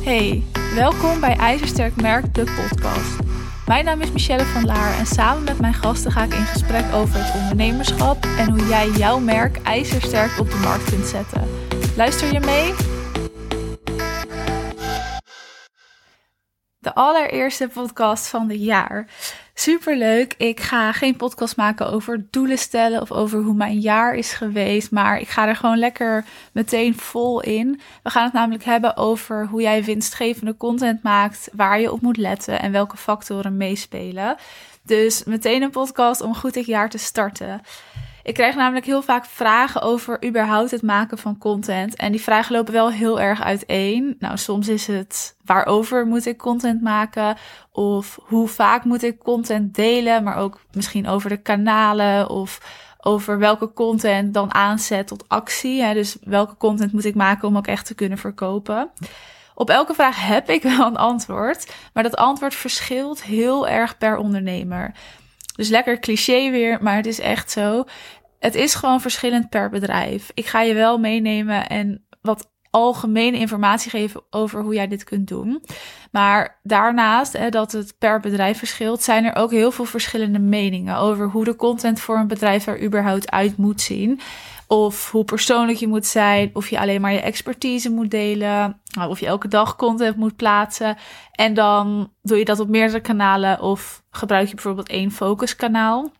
Hey, welkom bij IJzersterk Merk, de podcast. Mijn naam is Michelle van Laar en samen met mijn gasten ga ik in gesprek over het ondernemerschap en hoe jij jouw merk ijzersterk op de markt kunt zetten. Luister je mee? De allereerste podcast van het jaar. Superleuk. Ik ga geen podcast maken over doelen stellen of over hoe mijn jaar is geweest. Maar ik ga er gewoon lekker meteen vol in. We gaan het namelijk hebben over hoe jij winstgevende content maakt, waar je op moet letten en welke factoren meespelen. Dus meteen een podcast om goed dit jaar te starten. Ik krijg namelijk heel vaak vragen over überhaupt het maken van content. En die vragen lopen wel heel erg uiteen. Nou, soms is het waarover moet ik content maken? Of hoe vaak moet ik content delen? Maar ook misschien over de kanalen of over welke content dan aanzet tot actie. Hè? Dus welke content moet ik maken om ook echt te kunnen verkopen? Op elke vraag heb ik wel een antwoord, maar dat antwoord verschilt heel erg per ondernemer. Dus lekker cliché weer, maar het is echt zo. Het is gewoon verschillend per bedrijf. Ik ga je wel meenemen en wat algemene informatie geven over hoe jij dit kunt doen. Maar daarnaast, hè, dat het per bedrijf verschilt, zijn er ook heel veel verschillende meningen over hoe de content voor een bedrijf er überhaupt uit moet zien. Of hoe persoonlijk je moet zijn, of je alleen maar je expertise moet delen, nou, of je elke dag content moet plaatsen. En dan doe je dat op meerdere kanalen of gebruik je bijvoorbeeld één focuskanaal.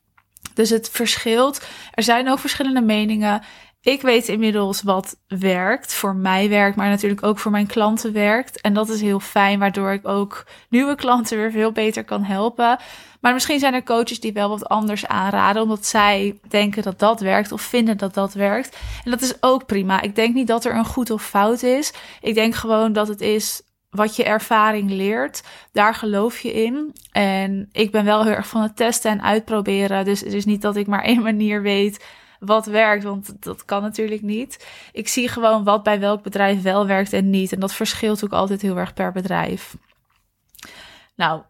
Dus het verschilt. Er zijn ook verschillende meningen. Ik weet inmiddels wat werkt, voor mij werkt, maar natuurlijk ook voor mijn klanten werkt. En dat is heel fijn, waardoor ik ook nieuwe klanten weer veel beter kan helpen. Maar misschien zijn er coaches die wel wat anders aanraden, omdat zij denken dat dat werkt of vinden dat dat werkt. En dat is ook prima. Ik denk niet dat er een goed of fout is. Ik denk gewoon dat het is wat je ervaring leert, daar geloof je in. En ik ben wel heel erg van het testen en uitproberen. Dus het is niet dat ik maar één manier weet wat werkt, want dat kan natuurlijk niet. Ik zie gewoon wat bij welk bedrijf wel werkt en niet. En dat verschilt ook altijd heel erg per bedrijf. Nou,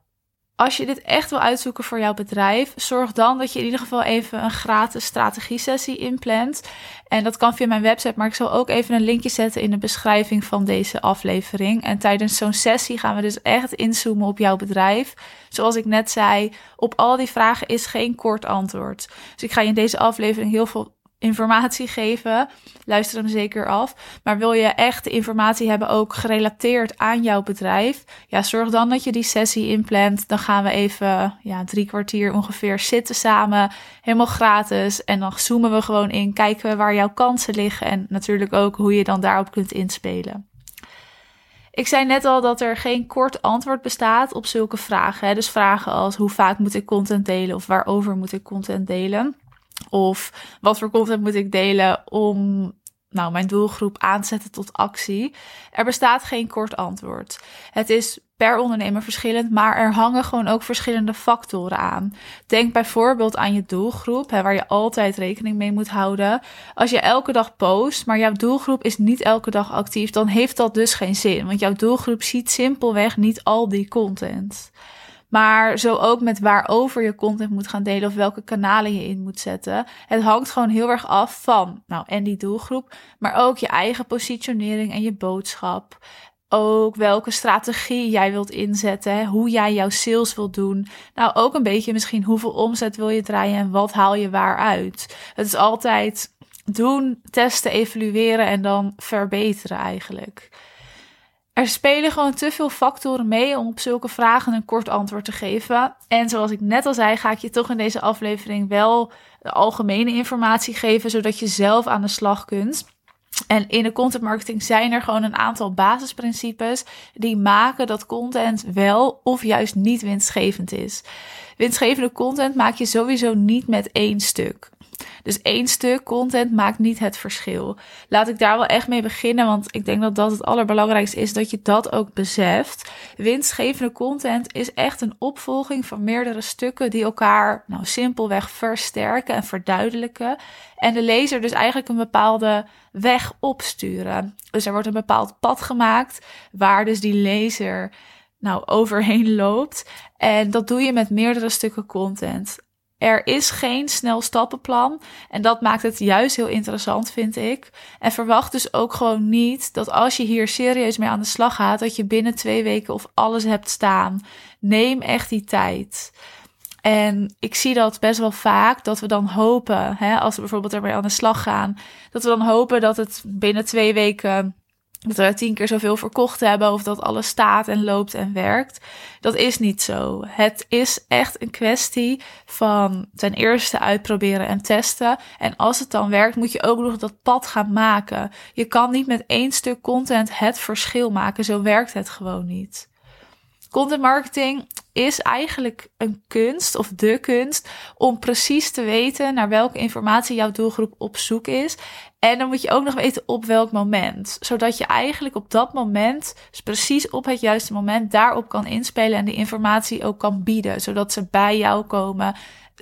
als je dit echt wil uitzoeken voor jouw bedrijf, zorg dan dat je in ieder geval even een gratis strategie-sessie inplant. En dat kan via mijn website, maar ik zal ook even een linkje zetten in de beschrijving van deze aflevering. En tijdens zo'n sessie gaan we dus echt inzoomen op jouw bedrijf. Zoals ik net zei, op al die vragen is geen kort antwoord. Dus ik ga je in deze aflevering heel veel informatie geven. Luister hem zeker af. Maar wil je echt informatie hebben ook gerelateerd aan jouw bedrijf? Ja, zorg dan dat je die sessie inplant. Dan gaan we even ja, drie kwartier ongeveer zitten samen. Helemaal gratis. En dan zoomen we gewoon in. Kijken we waar jouw kansen liggen. En natuurlijk ook hoe je dan daarop kunt inspelen. Ik zei net al dat er geen kort antwoord bestaat op zulke vragen. Hè? Dus vragen als hoe vaak moet ik content delen of waarover moet ik content delen. Of wat voor content moet ik delen om nou, mijn doelgroep aan te zetten tot actie? Er bestaat geen kort antwoord. Het is per ondernemer verschillend, maar er hangen gewoon ook verschillende factoren aan. Denk bijvoorbeeld aan je doelgroep, hè, waar je altijd rekening mee moet houden. Als je elke dag post, maar jouw doelgroep is niet elke dag actief, dan heeft dat dus geen zin, want jouw doelgroep ziet simpelweg niet al die content. Maar zo ook met waarover je content moet gaan delen of welke kanalen je in moet zetten. Het hangt gewoon heel erg af van, nou, en die doelgroep, maar ook je eigen positionering en je boodschap. Ook welke strategie jij wilt inzetten, hoe jij jouw sales wilt doen. Nou, ook een beetje misschien hoeveel omzet wil je draaien en wat haal je waar uit. Het is altijd doen, testen, evalueren en dan verbeteren eigenlijk. Er spelen gewoon te veel factoren mee om op zulke vragen een kort antwoord te geven. En zoals ik net al zei, ga ik je toch in deze aflevering wel algemene informatie geven, zodat je zelf aan de slag kunt. En in de content marketing zijn er gewoon een aantal basisprincipes die maken dat content wel of juist niet winstgevend is. Winstgevende content maak je sowieso niet met één stuk. Dus één stuk content maakt niet het verschil. Laat ik daar wel echt mee beginnen, want ik denk dat dat het allerbelangrijkste is dat je dat ook beseft. Winstgevende content is echt een opvolging van meerdere stukken die elkaar nou simpelweg versterken en verduidelijken. En de lezer dus eigenlijk een bepaalde weg opsturen. Dus er wordt een bepaald pad gemaakt waar dus die lezer nou overheen loopt. En dat doe je met meerdere stukken content. Er is geen snel stappenplan. En dat maakt het juist heel interessant, vind ik. En verwacht dus ook gewoon niet dat als je hier serieus mee aan de slag gaat, dat je binnen twee weken of alles hebt staan. Neem echt die tijd. En ik zie dat best wel vaak, dat we dan hopen, hè, als we bijvoorbeeld ermee aan de slag gaan, dat we dan hopen dat het binnen twee weken dat we tien keer zoveel verkocht hebben of dat alles staat en loopt en werkt. Dat is niet zo. Het is echt een kwestie van ten eerste uitproberen en testen. En als het dan werkt, moet je ook nog dat pad gaan maken. Je kan niet met één stuk content het verschil maken. Zo werkt het gewoon niet. Content marketing is eigenlijk een kunst of de kunst om precies te weten naar welke informatie jouw doelgroep op zoek is. En dan moet je ook nog weten op welk moment. Zodat je eigenlijk op dat moment, dus precies op het juiste moment, daarop kan inspelen en de informatie ook kan bieden. Zodat ze bij jou komen,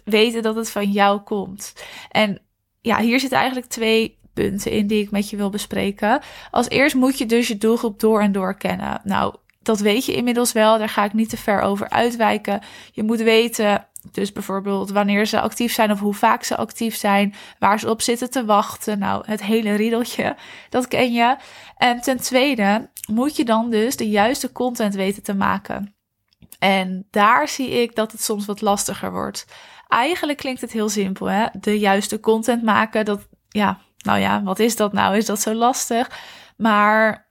weten dat het van jou komt. En ja, hier zitten eigenlijk twee punten in die ik met je wil bespreken. Als eerst moet je dus je doelgroep door en door kennen. Nou, dat weet je inmiddels wel. Daar ga ik niet te ver over uitwijken. Je moet weten, dus bijvoorbeeld wanneer ze actief zijn of hoe vaak ze actief zijn, waar ze op zitten te wachten. Nou, het hele riedeltje, dat ken je. En ten tweede moet je dan dus de juiste content weten te maken. En daar zie ik dat het soms wat lastiger wordt. Eigenlijk klinkt het heel simpel, hè? De juiste content maken, dat, ja, nou ja, wat is dat nou? Is dat zo lastig? Maar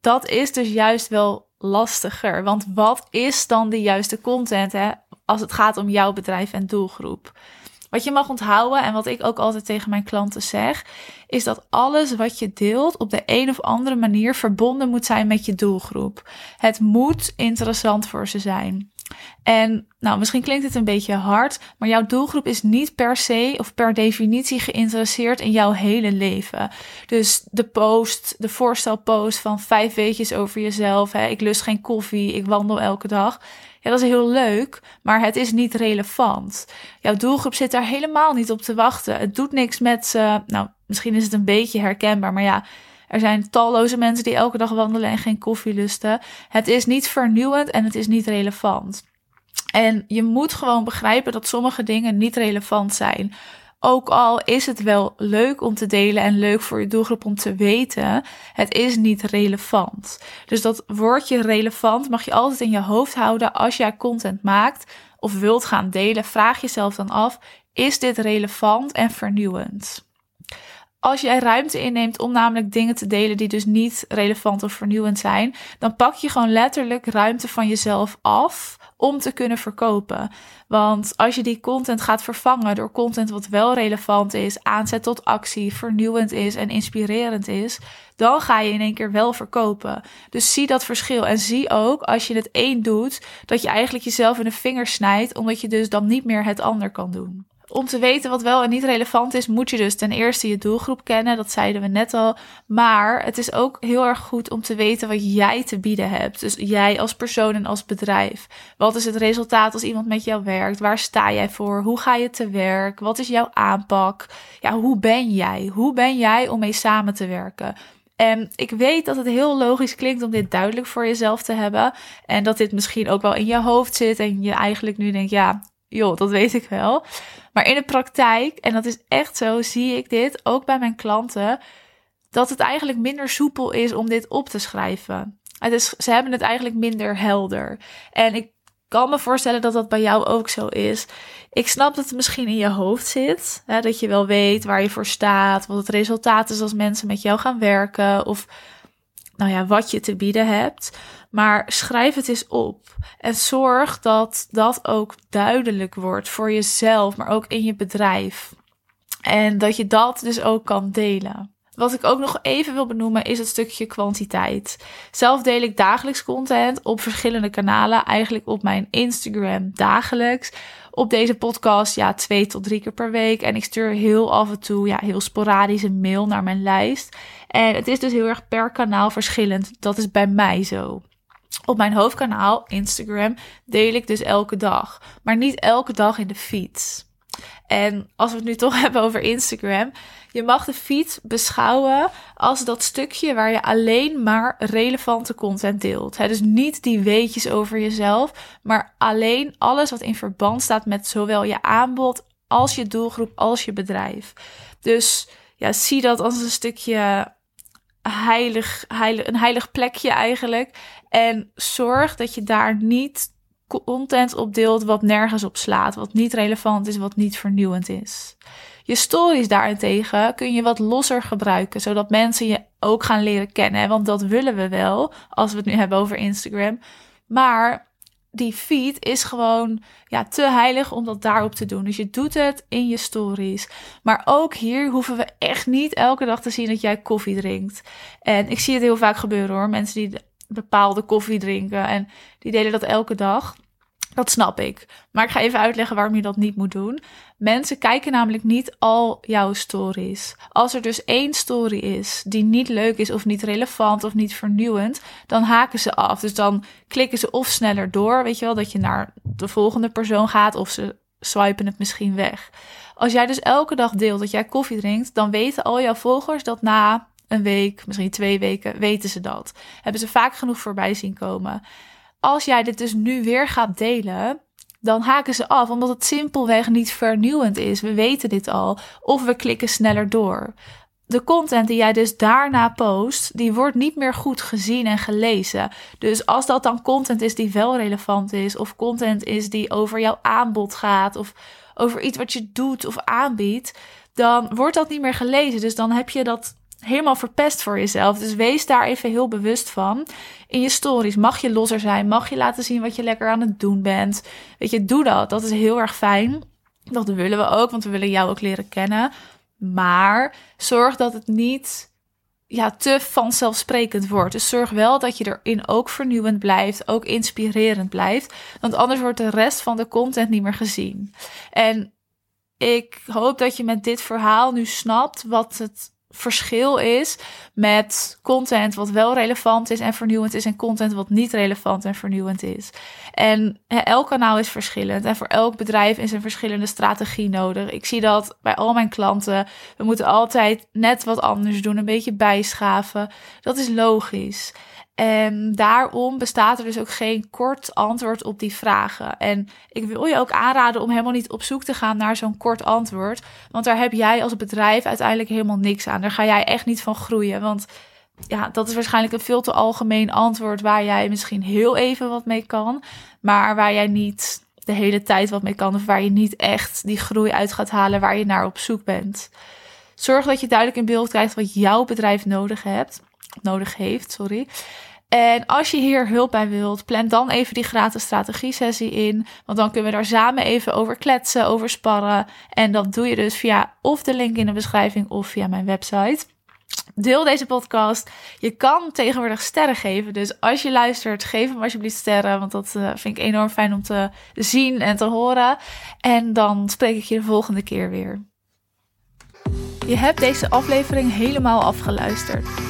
dat is dus juist wel lastiger. Want wat is dan de juiste content hè, als het gaat om jouw bedrijf en doelgroep? Wat je mag onthouden en wat ik ook altijd tegen mijn klanten zeg, is dat alles wat je deelt op de een of andere manier verbonden moet zijn met je doelgroep. Het moet interessant voor ze zijn. En nou, misschien klinkt het een beetje hard, maar jouw doelgroep is niet per se of per definitie geïnteresseerd in jouw hele leven. Dus de post, de voorstelpost van vijf weetjes over jezelf. Hè, ik lust geen koffie, ik wandel elke dag. Ja, dat is heel leuk, maar het is niet relevant. Jouw doelgroep zit daar helemaal niet op te wachten. Het doet niks met ze. Nou, misschien is het een beetje herkenbaar, maar ja. Er zijn talloze mensen die elke dag wandelen en geen koffie lusten. Het is niet vernieuwend en het is niet relevant. En je moet gewoon begrijpen dat sommige dingen niet relevant zijn. Ook al is het wel leuk om te delen en leuk voor je doelgroep om te weten, het is niet relevant. Dus dat woordje relevant mag je altijd in je hoofd houden als jij content maakt of wilt gaan delen. Vraag jezelf dan af: is dit relevant en vernieuwend? Als jij ruimte inneemt om namelijk dingen te delen die dus niet relevant of vernieuwend zijn, dan pak je gewoon letterlijk ruimte van jezelf af om te kunnen verkopen. Want als je die content gaat vervangen door content wat wel relevant is, aanzet tot actie, vernieuwend is en inspirerend is, dan ga je in één keer wel verkopen. Dus zie dat verschil en zie ook als je het één doet, dat je eigenlijk jezelf in de vingers snijdt, omdat je dus dan niet meer het ander kan doen om te weten wat wel en niet relevant is, moet je dus ten eerste je doelgroep kennen. Dat zeiden we net al. Maar het is ook heel erg goed om te weten wat jij te bieden hebt. Dus jij als persoon en als bedrijf. Wat is het resultaat als iemand met jou werkt? Waar sta jij voor? Hoe ga je te werk? Wat is jouw aanpak? Ja, hoe ben jij? Hoe ben jij om mee samen te werken? En ik weet dat het heel logisch klinkt om dit duidelijk voor jezelf te hebben. En dat dit misschien ook wel in je hoofd zit. En je eigenlijk nu denkt, ja, joh, dat weet ik wel. Maar in de praktijk, en dat is echt zo, zie ik dit ook bij mijn klanten, dat het eigenlijk minder soepel is om dit op te schrijven. Het is, ze hebben het eigenlijk minder helder. En ik kan me voorstellen dat dat bij jou ook zo is. Ik snap dat het misschien in je hoofd zit. Hè, dat je wel weet waar je voor staat, wat het resultaat is als mensen met jou gaan werken. Of nou ja, wat je te bieden hebt. Maar schrijf het eens op. En zorg dat dat ook duidelijk wordt voor jezelf, maar ook in je bedrijf. En dat je dat dus ook kan delen. Wat ik ook nog even wil benoemen is het stukje kwantiteit. Zelf deel ik dagelijks content op verschillende kanalen. Eigenlijk op mijn Instagram dagelijks. Op deze podcast ja twee tot drie keer per week. En ik stuur heel af en toe ja heel sporadisch een mail naar mijn lijst. En het is dus heel erg per kanaal verschillend. Dat is bij mij zo. Op mijn hoofdkanaal, Instagram, deel ik dus elke dag. Maar niet elke dag in de feeds. En als we het nu toch hebben over Instagram. Je mag de feed beschouwen als dat stukje waar je alleen maar relevante content deelt. dus niet die weetjes over jezelf, maar alleen alles wat in verband staat met zowel je aanbod als je doelgroep, als je bedrijf. Dus ja, zie dat als een stukje heilig, een heilig plekje eigenlijk. En zorg dat je daar niet content op deelt wat nergens op slaat, wat niet relevant is, wat niet vernieuwend is. Je stories daarentegen kun je wat losser gebruiken, zodat mensen je ook gaan leren kennen. Want dat willen we wel, als we het nu hebben over Instagram. Maar die feed is gewoon ja, te heilig om dat daarop te doen. Dus je doet het in je stories. Maar ook hier hoeven we echt niet elke dag te zien dat jij koffie drinkt. En ik zie het heel vaak gebeuren hoor. Mensen die bepaalde koffie drinken en die delen dat elke dag. Dat snap ik. Maar ik ga even uitleggen waarom je dat niet moet doen. Mensen kijken namelijk niet al jouw stories. Als er dus één story is die niet leuk is of niet relevant of niet vernieuwend, dan haken ze af. Dus dan klikken ze of sneller door, weet je wel, dat je naar de volgende persoon gaat of ze swipen het misschien weg. Als jij dus elke dag deelt dat jij koffie drinkt, dan weten al jouw volgers dat na een week, misschien twee weken, weten ze dat. Hebben ze vaak genoeg voorbij zien komen als jij dit dus nu weer gaat delen, dan haken ze af, omdat het simpelweg niet vernieuwend is. We weten dit al. Of we klikken sneller door. De content die jij dus daarna post, die wordt niet meer goed gezien en gelezen. Dus als dat dan content is die wel relevant is, of content is die over jouw aanbod gaat, of over iets wat je doet of aanbiedt, dan wordt dat niet meer gelezen. Dus dan heb je dat helemaal verpest voor jezelf. Dus wees daar even heel bewust van. In je stories mag je losser zijn, mag je laten zien wat je lekker aan het doen bent. Weet je, doe dat. Dat is heel erg fijn. Dat willen we ook, want we willen jou ook leren kennen. Maar zorg dat het niet ja, te vanzelfsprekend wordt. Dus zorg wel dat je erin ook vernieuwend blijft, ook inspirerend blijft. Want anders wordt de rest van de content niet meer gezien. En ik hoop dat je met dit verhaal nu snapt wat het verschil is met content wat wel relevant is en vernieuwend is en content wat niet relevant en vernieuwend is. En elk kanaal is verschillend en voor elk bedrijf is een verschillende strategie nodig. Ik zie dat bij al mijn klanten. We moeten altijd net wat anders doen, een beetje bijschaven. Dat is logisch. En daarom bestaat er dus ook geen kort antwoord op die vragen. En ik wil je ook aanraden om helemaal niet op zoek te gaan naar zo'n kort antwoord. Want daar heb jij als bedrijf uiteindelijk helemaal niks aan. Daar ga jij echt niet van groeien. Want ja, dat is waarschijnlijk een veel te algemeen antwoord waar jij misschien heel even wat mee kan. Maar waar jij niet de hele tijd wat mee kan. Of waar je niet echt die groei uit gaat halen waar je naar op zoek bent. Zorg dat je duidelijk in beeld krijgt wat jouw bedrijf nodig hebt. Nodig heeft, sorry. En als je hier hulp bij wilt, plan dan even die gratis strategie-sessie in. Want dan kunnen we daar samen even over kletsen, over sparren. En dat doe je dus via of de link in de beschrijving of via mijn website. Deel deze podcast. Je kan tegenwoordig sterren geven. Dus als je luistert, geef hem alsjeblieft sterren. Want dat uh, vind ik enorm fijn om te zien en te horen. En dan spreek ik je de volgende keer weer. Je hebt deze aflevering helemaal afgeluisterd.